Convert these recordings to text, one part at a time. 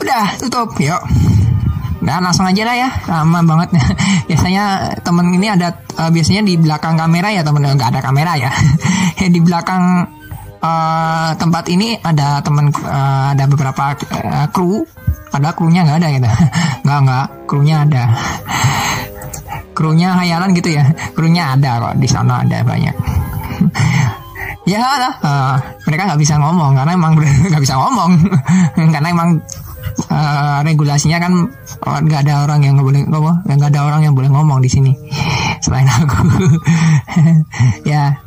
Udah tutup yuk. Nah langsung aja lah ya. Lama banget. Biasanya temen ini ada uh, biasanya di belakang kamera ya temen. Nggak ada kamera ya. Di belakang uh, tempat ini ada temen uh, ada beberapa uh, kru. Padahal krunya nggak ada gitu. Nggak nggak. Krunya ada. Krunya hayalan gitu ya. Krunya ada kok. Di sana ada banyak ya lah. Uh, mereka nggak bisa ngomong karena emang nggak bisa ngomong. Karena emang uh, regulasinya kan nggak uh, ada orang yang nggak boleh ngomong nggak ada orang yang boleh ngomong di sini. Selain aku. Ya.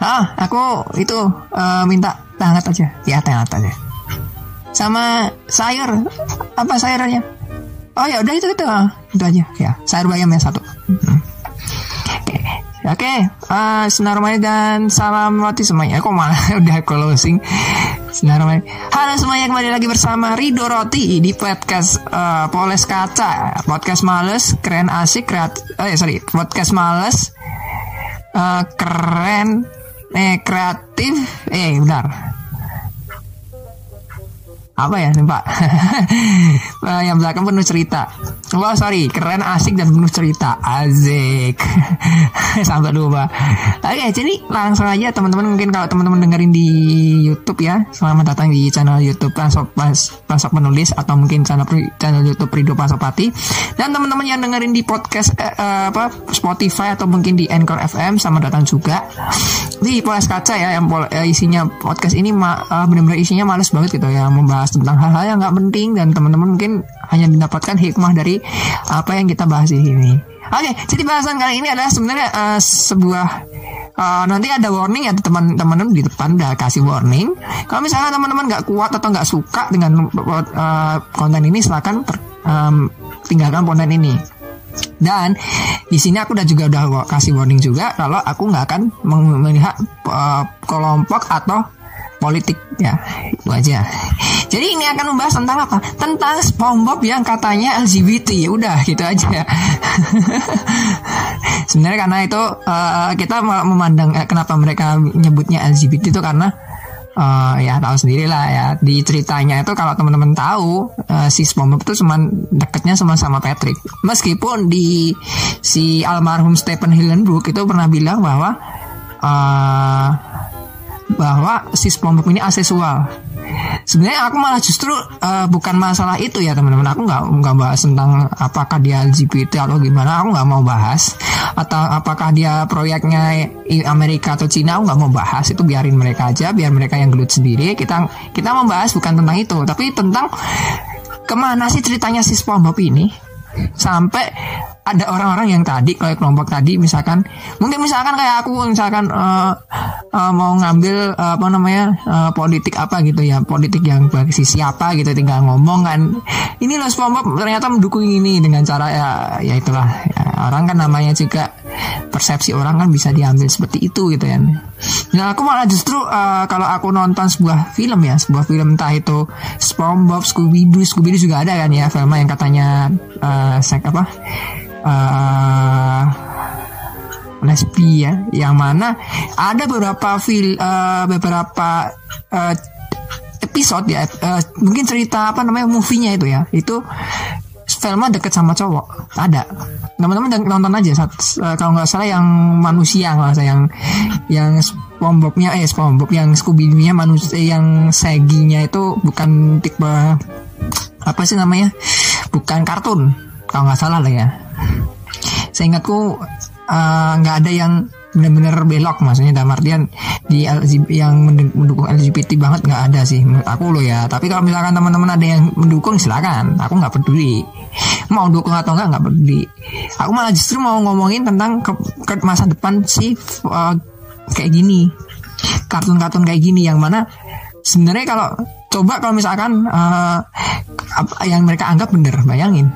Ah aku itu uh, minta teh hangat aja. Ya teh hangat aja. Sama sayur. Apa sayurnya? Oh ya udah itu itu. Itu aja. Ya sayur bayam ya satu. Hmm. Oke, okay, uh, dan salam roti semuanya. Kok malah udah closing? Bismillahirrahmanirrahim. Halo semuanya kembali lagi bersama Rido Roti di podcast uh, Poles Kaca, podcast males, keren asik, kreatif. Oh ya sorry, podcast males, uh, keren, eh kreatif, eh benar apa ya pak eh, yang belakang penuh cerita wah sorry. Keren asik dan penuh cerita. Azik sampai lupa. Oke jadi langsung aja teman-teman mungkin kalau teman-teman dengerin di YouTube ya. Selamat datang di channel YouTube Pasok Pas, Pasok Penulis atau mungkin channel channel YouTube Rido Pasopati. Dan teman-teman yang dengerin di podcast eh, eh, apa Spotify atau mungkin di Anchor FM selamat datang juga. Di Poles Kaca ya yang eh, isinya podcast ini ma, uh, benar-benar isinya males banget gitu ya membahas tentang hal-hal yang nggak penting. Dan teman-teman mungkin hanya mendapatkan hikmah dari apa yang kita bahas di sini. Oke, jadi bahasan kali ini adalah sebenarnya uh, sebuah uh, nanti ada warning ya teman-teman di depan udah kasih warning. Kalau misalnya teman-teman nggak kuat atau nggak suka dengan uh, konten ini, silakan um, tinggalkan konten ini. Dan di sini aku udah juga udah kasih warning juga kalau aku nggak akan melihat uh, kelompok atau politik ya itu aja. Jadi ini akan membahas tentang apa? Tentang SpongeBob yang katanya LGBT ya udah gitu aja. Sebenarnya karena itu uh, kita memandang uh, kenapa mereka nyebutnya LGBT itu karena uh, ya tahu sendiri lah ya. Di ceritanya itu kalau teman-teman tahu uh, si SpongeBob itu cuma deketnya sama sama Patrick. Meskipun di si almarhum Stephen Hillenburg itu pernah bilang bahwa uh, bahwa si SpongeBob ini aseksual. Sebenarnya aku malah justru uh, bukan masalah itu ya teman-teman. Aku nggak nggak bahas tentang apakah dia LGBT atau gimana. Aku nggak mau bahas. Atau apakah dia proyeknya Amerika atau Cina. Aku nggak mau bahas. Itu biarin mereka aja. Biar mereka yang gelut sendiri. Kita kita membahas bukan tentang itu, tapi tentang ke mana sih ceritanya si SpongeBob ini sampai ada orang-orang yang tadi kayak kelompok tadi misalkan mungkin misalkan kayak aku misalkan uh, uh, mau ngambil uh, apa namanya uh, politik apa gitu ya politik yang bagi siapa gitu tinggal ngomong kan. Ini loh SpongeBob ternyata mendukung ini dengan cara ya ya itulah. Ya, orang kan namanya juga persepsi orang kan bisa diambil seperti itu gitu kan. Nah aku malah justru uh, kalau aku nonton sebuah film ya sebuah film entah itu SpongeBob, Scooby Doo, Scooby Doo juga ada kan ya film yang katanya uh, sek apa uh, ya yang mana ada beberapa fil uh, beberapa uh, episode ya uh, mungkin cerita apa namanya movie-nya itu ya. Itu Velma deket sama cowok ada. Teman-teman nonton aja saat, uh, kalau nggak salah yang manusia nggak salah yang yang SpongeBobnya eh SpongeBob yang Scooby-nya manusia yang seginya itu bukan tipe apa sih namanya bukan kartun kalau nggak salah lah ya saya ingatku eh, nggak uh, ada yang benar-benar belok maksudnya dalam artian di LGBT, yang mendukung LGBT banget nggak ada sih menurut aku loh ya. Tapi kalau misalkan teman-teman ada yang mendukung silakan. Aku nggak peduli. Mau dukung atau enggak nggak peduli. Aku malah justru mau ngomongin tentang ke, ke masa depan si uh, kayak gini. Kartun-kartun kayak gini yang mana sebenarnya kalau coba kalau misalkan uh, yang mereka anggap bener bayangin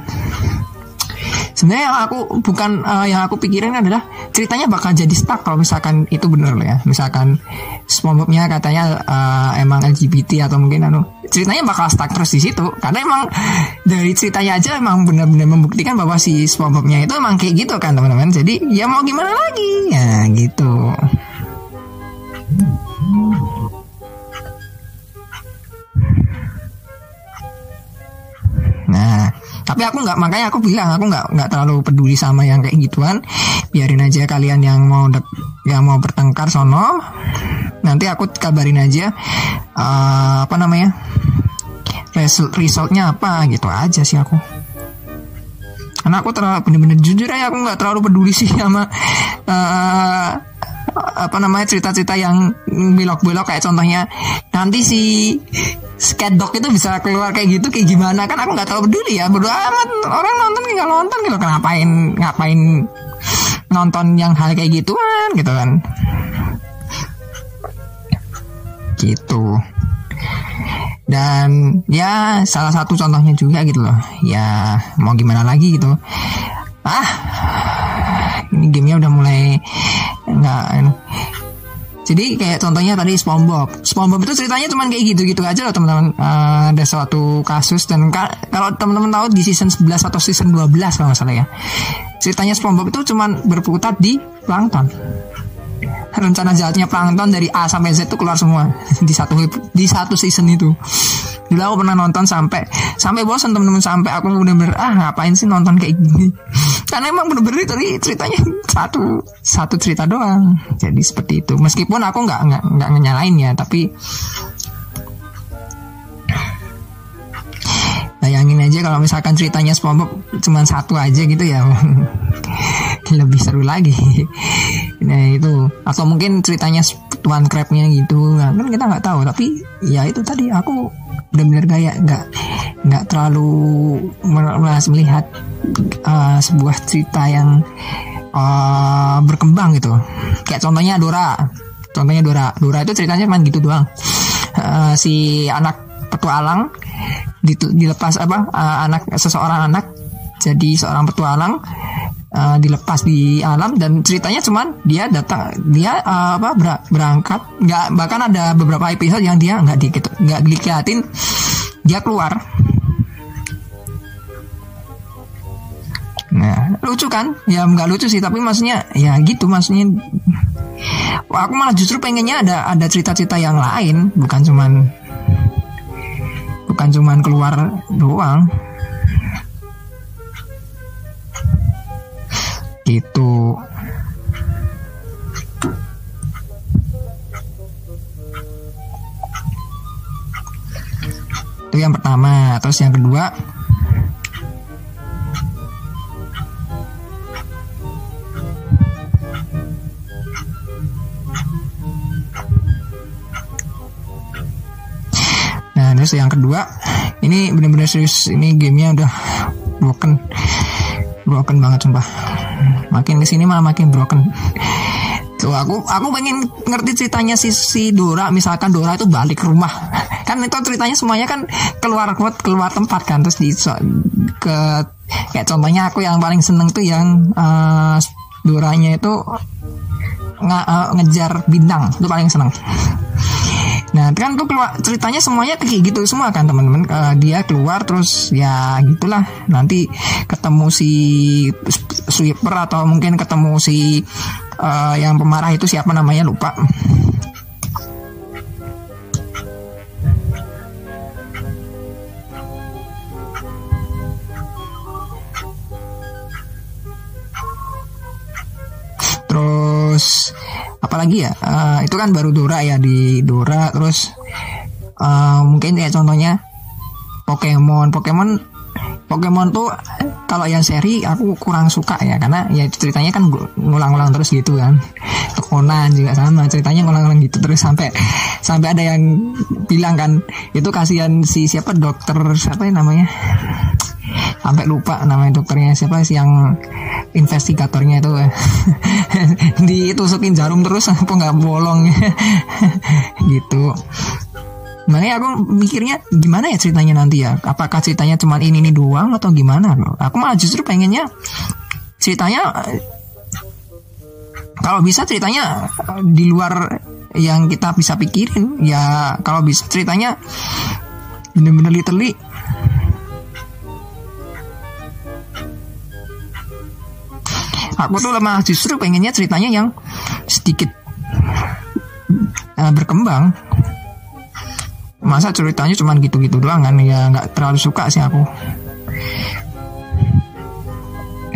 sebenarnya yang aku bukan uh, yang aku pikirin adalah ceritanya bakal jadi stuck kalau misalkan itu bener loh ya. Misalkan SpongeBobnya katanya uh, emang LGBT atau mungkin anu ceritanya bakal stuck terus di situ. Karena emang dari ceritanya aja emang benar-benar membuktikan bahwa si SpongeBobnya itu emang kayak gitu kan teman-teman. Jadi ya mau gimana lagi? Ya gitu tapi aku nggak makanya aku bilang aku nggak nggak terlalu peduli sama yang kayak gituan. Biarin aja kalian yang mau dek, yang mau bertengkar sono. Nanti aku kabarin aja uh, apa namanya result resultnya apa gitu aja sih aku. Karena aku terlalu bener-bener jujur ya aku nggak terlalu peduli sih sama uh, apa namanya cerita-cerita yang belok-belok kayak contohnya nanti si Sketdog itu bisa keluar kayak gitu kayak gimana? Kan aku nggak terlalu peduli ya berdua amat. Orang nonton tinggal nonton gitu. Ngapain ngapain nonton yang hal kayak gituan gitu kan. Gitu. Dan ya salah satu contohnya juga gitu loh. Ya mau gimana lagi gitu. Ah ini gamenya udah mulai nggak jadi kayak contohnya tadi SpongeBob. SpongeBob itu ceritanya cuma kayak gitu-gitu aja loh teman-teman. Uh, ada suatu kasus dan ka kalau teman-teman tahu di season 11 atau season 12 kalau nggak salah ya. Ceritanya SpongeBob itu cuma berputar di plankton. Rencana jahatnya plankton dari A sampai Z itu keluar semua di satu di satu season itu. Dulu aku pernah nonton sampai sampai bosan teman-teman sampai aku bener-bener ah ngapain sih nonton kayak gini. Karena emang bener-bener tadi ceritanya satu satu cerita doang. Jadi seperti itu. Meskipun aku nggak nggak nggak nyalain ya, tapi bayangin aja kalau misalkan ceritanya SpongeBob cuma satu aja gitu ya lebih seru lagi nah itu. Atau mungkin ceritanya Tuan Crabnya gitu. Nah, kan kita nggak tahu. Tapi ya itu tadi. Aku benar-benar kayak nggak nggak terlalu melihat uh, sebuah cerita yang uh, berkembang gitu. Kayak contohnya Dora. Contohnya Dora. Dora itu ceritanya cuma gitu doang. Uh, si anak petualang dilepas apa uh, anak seseorang anak jadi seorang petualang uh, dilepas di alam dan ceritanya cuman dia datang dia uh, apa ber, berangkat. Nggak bahkan ada beberapa episode yang dia nggak di nggak dilihatin dia keluar. Nah, lucu kan? Ya nggak lucu sih, tapi maksudnya ya gitu maksudnya. Aku malah justru pengennya ada ada cerita-cerita yang lain, bukan cuman bukan cuman keluar doang gitu itu yang pertama. Terus yang kedua? Terus yang kedua? Ini benar-benar serius. Ini gamenya udah broken. Broken banget sumpah makin ke sini malah makin broken. Tuh aku aku pengen ngerti ceritanya si si Dora. Misalkan Dora itu balik ke rumah. Kan itu ceritanya semuanya kan keluar keluar tempat kan. Terus di ke kayak contohnya aku yang paling seneng tuh yang uh, Doranya itu nge, uh, ngejar bintang. Itu paling seneng. Nah kan tuh keluar ceritanya semuanya kayak gitu semua kan teman-teman. Uh, dia keluar terus ya gitulah. Nanti ketemu si sweeper atau mungkin ketemu si uh, yang pemarah itu siapa namanya? Lupa. Terus apalagi ya? Uh, itu kan baru Dora ya di Dora. Terus uh, mungkin ya contohnya Pokemon. Pokemon Pokemon tuh kalau yang seri aku kurang suka ya karena ya ceritanya kan ngulang-ngulang terus gitu kan. Conan juga sama ceritanya ngulang-ngulang gitu terus sampai sampai ada yang bilang kan itu kasihan si siapa dokter siapa yang namanya? Sampai lupa namanya dokternya siapa sih yang investigatornya itu. Ditusukin jarum terus apa nggak bolong? Gitu Makanya aku mikirnya gimana ya ceritanya nanti ya? Apakah ceritanya cuma ini ini doang atau gimana Aku malah justru pengennya ceritanya kalau bisa ceritanya di luar yang kita bisa pikirin. Ya kalau bisa ceritanya bener-bener literally aku tuh lemah justru pengennya ceritanya yang sedikit uh, berkembang masa ceritanya cuma gitu-gitu doang kan? Ya nggak terlalu suka sih aku.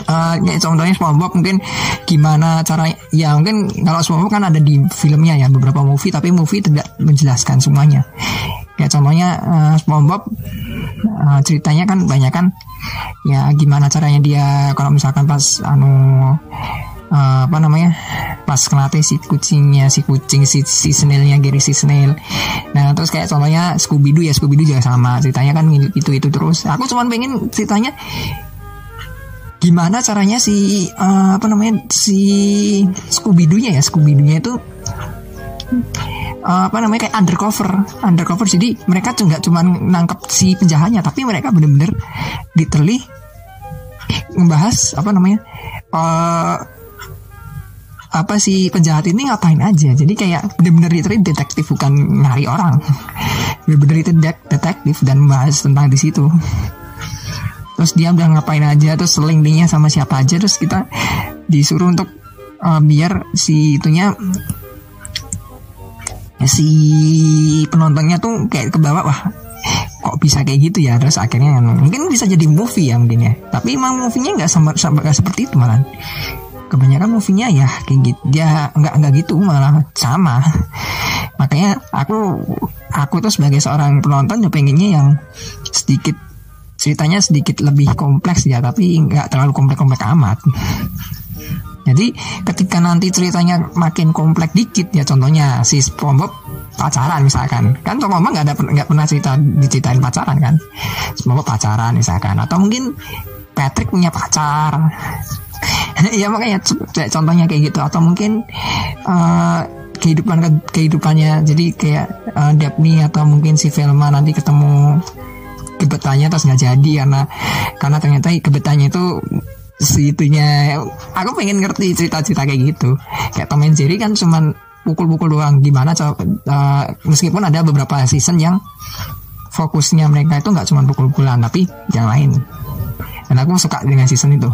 Uh, contohnya SpongeBob mungkin gimana cara ya mungkin kalau SpongeBob kan ada di filmnya ya beberapa movie tapi movie tidak menjelaskan semuanya. Kayak contohnya uh, SpongeBob uh, ceritanya kan banyak kan? Ya gimana caranya dia kalau misalkan pas anu uh, apa namanya pas ngelatih si kucingnya si kucing si, si snailnya Gary si snail. Nah terus kayak contohnya Scooby Doo ya Scooby Doo juga sama. Ceritanya kan itu itu terus. Aku cuma pengen ceritanya gimana caranya si uh, apa namanya si Scooby Doo nya ya Scooby Doo nya itu uh, apa namanya kayak undercover undercover. Jadi mereka nggak cuma nangkep si penjahatnya tapi mereka bener-bener literally membahas apa namanya uh, apa si penjahat ini ngapain aja? Jadi kayak bener-bener literally detektif bukan nyari orang. Bener-bener itu detektif dan membahas tentang di situ. Terus dia udah ngapain aja terus linknya sama siapa aja terus kita disuruh untuk uh, biar si itunya si penontonnya tuh kayak ke bawah wah kok bisa kayak gitu ya? Terus akhirnya mungkin bisa jadi movie ya mungkin ya. Tapi emang movie-nya nggak sama, sama gak seperti itu malah kebanyakan movie-nya ya kayak gitu. Ya nggak nggak gitu malah sama. Makanya aku aku tuh sebagai seorang penonton ya pengennya yang sedikit ceritanya sedikit lebih kompleks ya tapi nggak terlalu kompleks-kompleks amat. Jadi ketika nanti ceritanya makin kompleks dikit ya contohnya si SpongeBob pacaran misalkan. Kan SpongeBob nggak ada nggak pernah cerita diceritain pacaran kan? SpongeBob pacaran misalkan. Atau mungkin Patrick punya pacar ya makanya contohnya kayak gitu. Atau mungkin uh, kehidupan kehidupannya. Jadi kayak uh, Daphne atau mungkin si Velma nanti ketemu kebetannya terus nggak jadi karena karena ternyata kebetannya itu si itunya. Aku pengen ngerti cerita-cerita kayak gitu. Kayak Tom and Jerry kan cuman pukul-pukul doang. Gimana uh, meskipun ada beberapa season yang fokusnya mereka itu nggak cuma pukul-pukulan tapi yang lain. Dan aku suka dengan season itu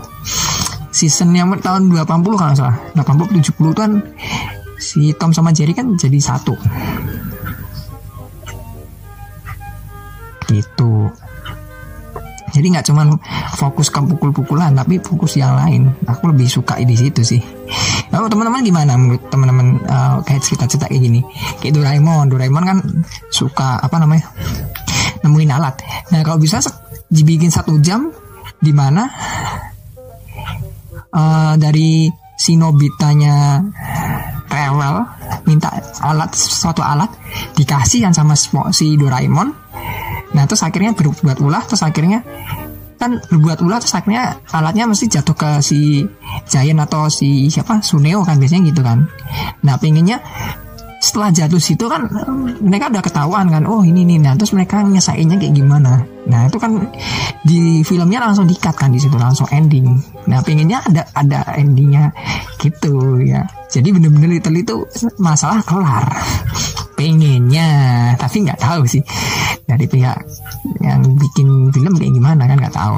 season yang tahun 80 kalau salah. 80 70 itu kan si Tom sama Jerry kan jadi satu. Gitu. Jadi nggak cuman fokus ke pukul-pukulan tapi fokus yang lain. Aku lebih suka di situ sih. Lalu teman-teman gimana menurut teman-teman uh, kayak cerita-cerita kayak gini? Kayak Doraemon. Doraemon kan suka apa namanya nemuin alat. Nah kalau bisa dibikin satu jam di mana uh, dari si Nobitanya rewel minta alat suatu alat dikasih kan sama si Doraemon Nah terus akhirnya berbuat ulah terus akhirnya kan berbuat ulah terus akhirnya alatnya mesti jatuh ke si Giant atau si siapa Suneo kan biasanya gitu kan. Nah pengennya setelah jatuh situ kan mereka udah ketahuan kan oh ini nih nah terus mereka nyesainnya kayak gimana? Nah itu kan di filmnya langsung dikat kan di situ langsung ending. Nah pengennya ada ada endingnya gitu ya. Jadi bener-bener literally itu masalah kelar. Pengennya tapi nggak tahu sih. Dari pihak yang bikin film kayak gimana kan nggak tahu.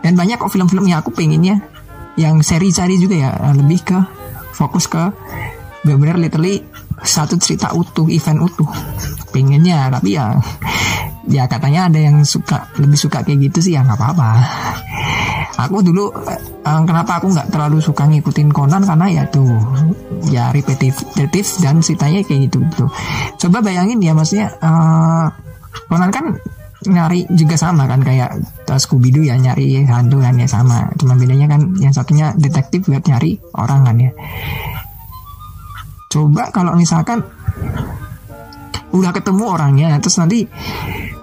Dan banyak kok film-film yang aku pengennya yang seri-seri juga ya lebih ke fokus ke benar-benar literally satu cerita utuh event utuh. Pengennya tapi ya ya katanya ada yang suka lebih suka kayak gitu sih ya nggak apa-apa. Aku dulu uh, kenapa aku nggak terlalu suka ngikutin Conan karena ya tuh ya repetitif dan ceritanya kayak gitu tuh coba bayangin ya maksudnya Conan kan nyari juga sama kan kayak Scooby Doo ya nyari hantu kan ya sama. Cuma bedanya kan yang satunya detektif buat nyari orang kan ya coba kalau misalkan udah ketemu orangnya terus nanti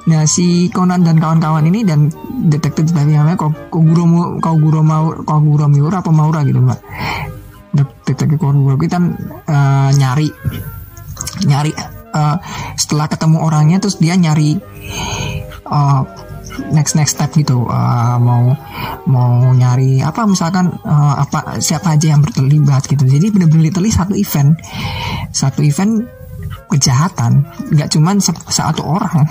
nah si Conan dan kawan-kawan ini dan detektif dari yang lain Koguro Koguro mau Koguro Miura apa Maura gitu mbak. Detektif Koguro kita uh, nyari nyari uh, setelah ketemu orangnya terus dia nyari uh, next next step gitu uh, mau mau nyari apa misalkan uh, apa siapa aja yang terlibat gitu. Jadi benar-benar literally satu event satu event kejahatan nggak cuman satu orang.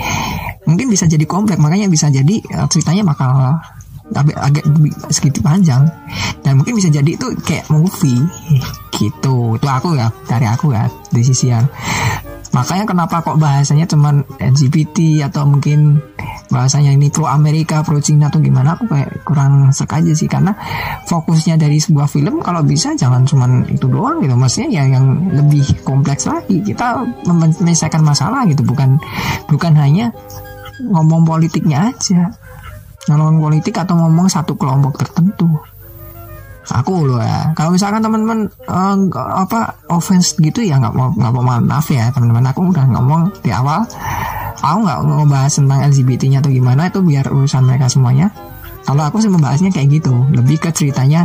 Mungkin bisa jadi kompleks makanya bisa jadi uh, ceritanya bakal agak, agak sedikit panjang. Dan mungkin bisa jadi itu kayak movie gitu. Itu aku ya dari aku ya di sisi yang makanya kenapa kok bahasanya cuman LGBT atau mungkin bahasanya ini pro Amerika pro Cina atau gimana aku kayak kurang serk aja sih. Karena fokusnya dari sebuah film kalau bisa jangan cuman itu doang gitu. Maksudnya ya yang lebih kompleks lagi. Kita menyelesaikan masalah gitu. Bukan bukan hanya ngomong politiknya aja. Ngomong politik atau ngomong satu kelompok tertentu aku loh ya. Kalau misalkan teman-teman uh, apa offense gitu ya nggak mau nggak mau maaf ya teman-teman. Aku udah ngomong di awal. Aku nggak mau bahas tentang LGBT-nya atau gimana itu biar urusan mereka semuanya. Kalau aku sih membahasnya kayak gitu. Lebih ke ceritanya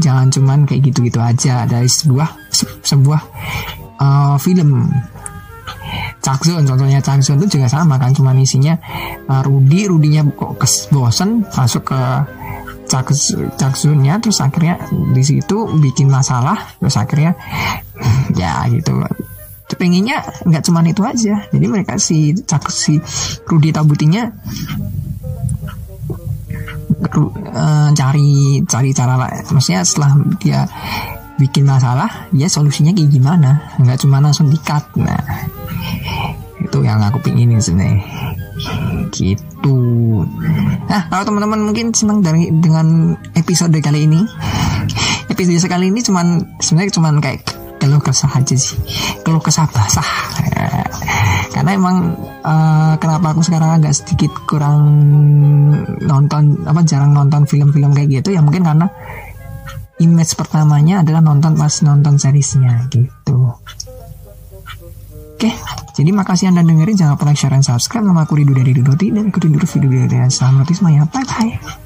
jangan cuman kayak gitu-gitu aja. Dari sebuah se sebuah uh, film. Caksun contohnya Caksun itu juga sama kan cuma isinya uh, Rudy Rudinya kok kes bosen masuk ke caksunnya terus akhirnya di situ bikin masalah terus akhirnya ya gitu. Pengennya nggak cuma itu aja. Jadi mereka si cak si Rudi Tabutinya uh, cari cari cara lah. Maksudnya setelah dia bikin masalah ya solusinya kayak gimana? Nggak cuma langsung dikat. Nah itu yang aku pinginin sebenarnya gitu. Nah kalau teman-teman mungkin senang dari dengan episode kali ini. Episode sekali ini cuman sebenarnya cuman kayak keluh kesah aja sih. Keluh kesah basah. Karena emang uh, kenapa aku sekarang agak sedikit kurang nonton apa jarang nonton film-film kayak gitu? Ya mungkin karena image pertamanya adalah nonton pas nonton seriesnya gitu Oke, jadi makasih Anda dengerin. Jangan lupa like, share, dan subscribe. Nama aku Ridu dari Dudoti dan ikutin dulu video dari Sama Maya. Bye-bye.